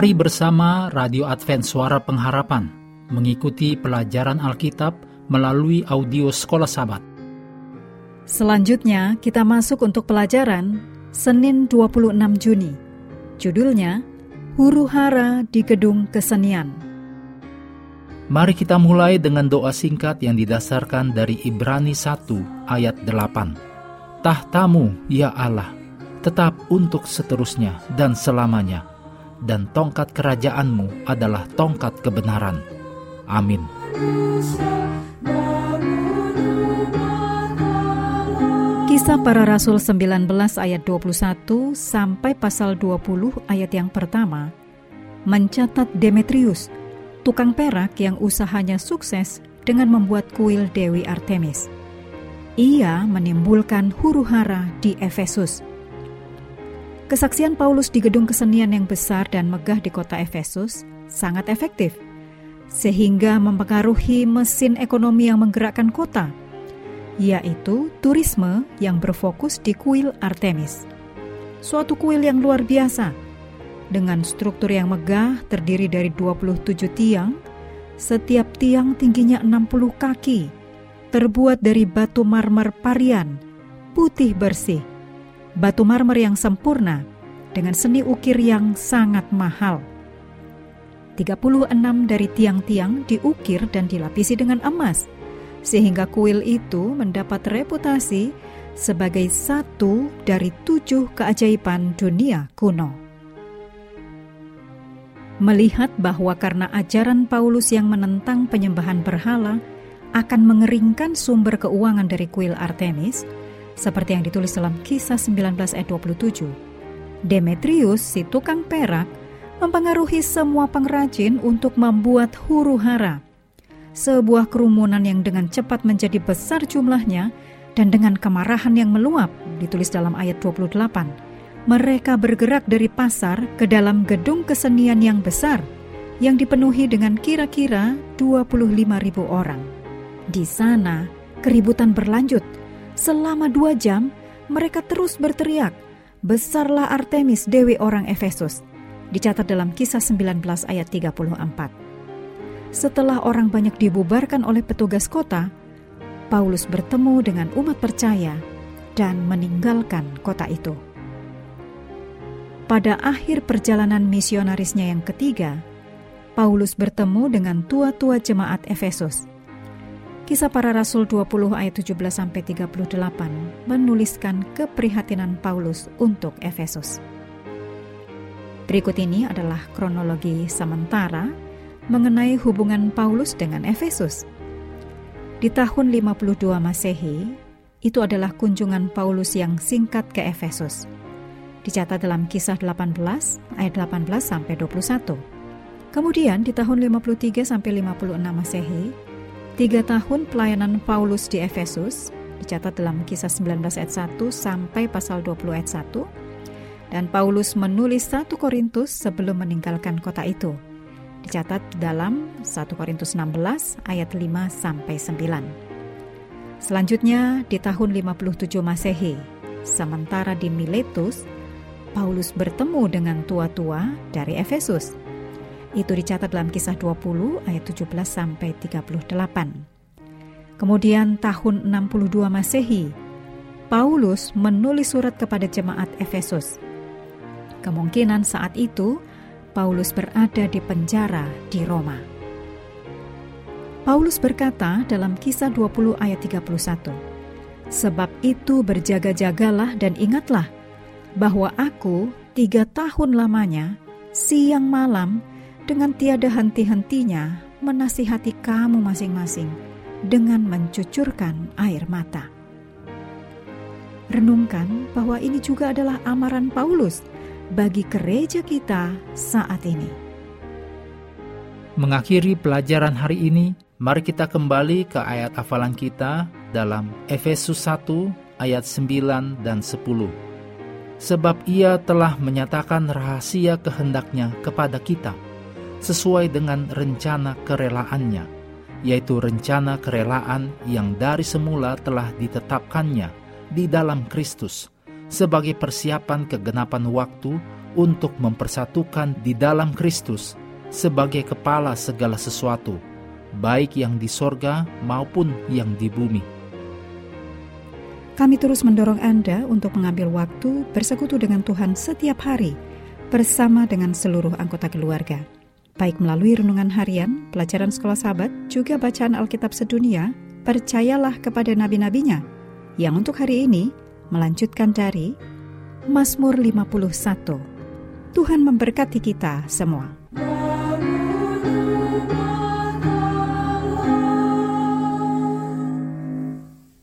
Mari bersama Radio Advent Suara Pengharapan mengikuti pelajaran Alkitab melalui audio Sekolah Sabat. Selanjutnya kita masuk untuk pelajaran Senin 26 Juni. Judulnya Huru Hara di Gedung Kesenian. Mari kita mulai dengan doa singkat yang didasarkan dari Ibrani 1 ayat 8. Tahtamu, ya Allah, tetap untuk seterusnya dan selamanya, dan tongkat kerajaanmu adalah tongkat kebenaran. Amin. Kisah para Rasul 19 ayat 21 sampai pasal 20 ayat yang pertama mencatat Demetrius, tukang perak yang usahanya sukses dengan membuat kuil Dewi Artemis. Ia menimbulkan huru-hara di Efesus. Kesaksian Paulus di gedung kesenian yang besar dan megah di kota Efesus sangat efektif, sehingga mempengaruhi mesin ekonomi yang menggerakkan kota – yaitu turisme yang berfokus di kuil Artemis. Suatu kuil yang luar biasa, dengan struktur yang megah terdiri dari 27 tiang, setiap tiang tingginya 60 kaki, terbuat dari batu marmer parian, putih bersih, batu marmer yang sempurna, dengan seni ukir yang sangat mahal. 36 dari tiang-tiang diukir dan dilapisi dengan emas – sehingga kuil itu mendapat reputasi sebagai satu dari tujuh keajaiban dunia kuno. Melihat bahwa karena ajaran Paulus yang menentang penyembahan berhala akan mengeringkan sumber keuangan dari kuil Artemis, seperti yang ditulis dalam kisah 19 ayat 27, Demetrius, si tukang perak, mempengaruhi semua pengrajin untuk membuat huru hara sebuah kerumunan yang dengan cepat menjadi besar jumlahnya dan dengan kemarahan yang meluap, ditulis dalam ayat 28. Mereka bergerak dari pasar ke dalam gedung kesenian yang besar yang dipenuhi dengan kira-kira 25 ribu orang. Di sana, keributan berlanjut. Selama dua jam, mereka terus berteriak, Besarlah Artemis, Dewi orang Efesus. Dicatat dalam kisah 19 ayat 34. Setelah orang banyak dibubarkan oleh petugas kota, Paulus bertemu dengan umat percaya dan meninggalkan kota itu. Pada akhir perjalanan misionarisnya yang ketiga, Paulus bertemu dengan tua-tua jemaat Efesus. Kisah para Rasul 20 ayat 17 sampai 38 menuliskan keprihatinan Paulus untuk Efesus. Berikut ini adalah kronologi sementara mengenai hubungan Paulus dengan Efesus. Di tahun 52 Masehi, itu adalah kunjungan Paulus yang singkat ke Efesus. Dicatat dalam kisah 18 ayat 18 sampai 21. Kemudian di tahun 53 sampai 56 Masehi, tiga tahun pelayanan Paulus di Efesus, dicatat dalam kisah 19 ayat 1 sampai pasal 20 ayat 1, dan Paulus menulis satu Korintus sebelum meninggalkan kota itu dicatat dalam 1 Korintus 16 ayat 5 sampai 9. Selanjutnya di tahun 57 Masehi, sementara di Miletus, Paulus bertemu dengan tua-tua dari Efesus. Itu dicatat dalam kisah 20 ayat 17 sampai 38. Kemudian tahun 62 Masehi, Paulus menulis surat kepada jemaat Efesus. Kemungkinan saat itu Paulus berada di penjara di Roma. Paulus berkata dalam kisah 20 ayat 31, Sebab itu berjaga-jagalah dan ingatlah bahwa aku tiga tahun lamanya, siang malam, dengan tiada henti-hentinya menasihati kamu masing-masing dengan mencucurkan air mata. Renungkan bahwa ini juga adalah amaran Paulus bagi gereja kita saat ini. Mengakhiri pelajaran hari ini, mari kita kembali ke ayat hafalan kita dalam Efesus 1 ayat 9 dan 10. Sebab ia telah menyatakan rahasia kehendaknya kepada kita, sesuai dengan rencana kerelaannya, yaitu rencana kerelaan yang dari semula telah ditetapkannya di dalam Kristus, sebagai persiapan kegenapan waktu untuk mempersatukan di dalam Kristus sebagai kepala segala sesuatu, baik yang di sorga maupun yang di bumi. Kami terus mendorong Anda untuk mengambil waktu bersekutu dengan Tuhan setiap hari bersama dengan seluruh anggota keluarga. Baik melalui renungan harian, pelajaran sekolah sahabat, juga bacaan Alkitab sedunia, percayalah kepada nabi-nabinya, yang untuk hari ini melanjutkan dari Mazmur 51. Tuhan memberkati kita semua.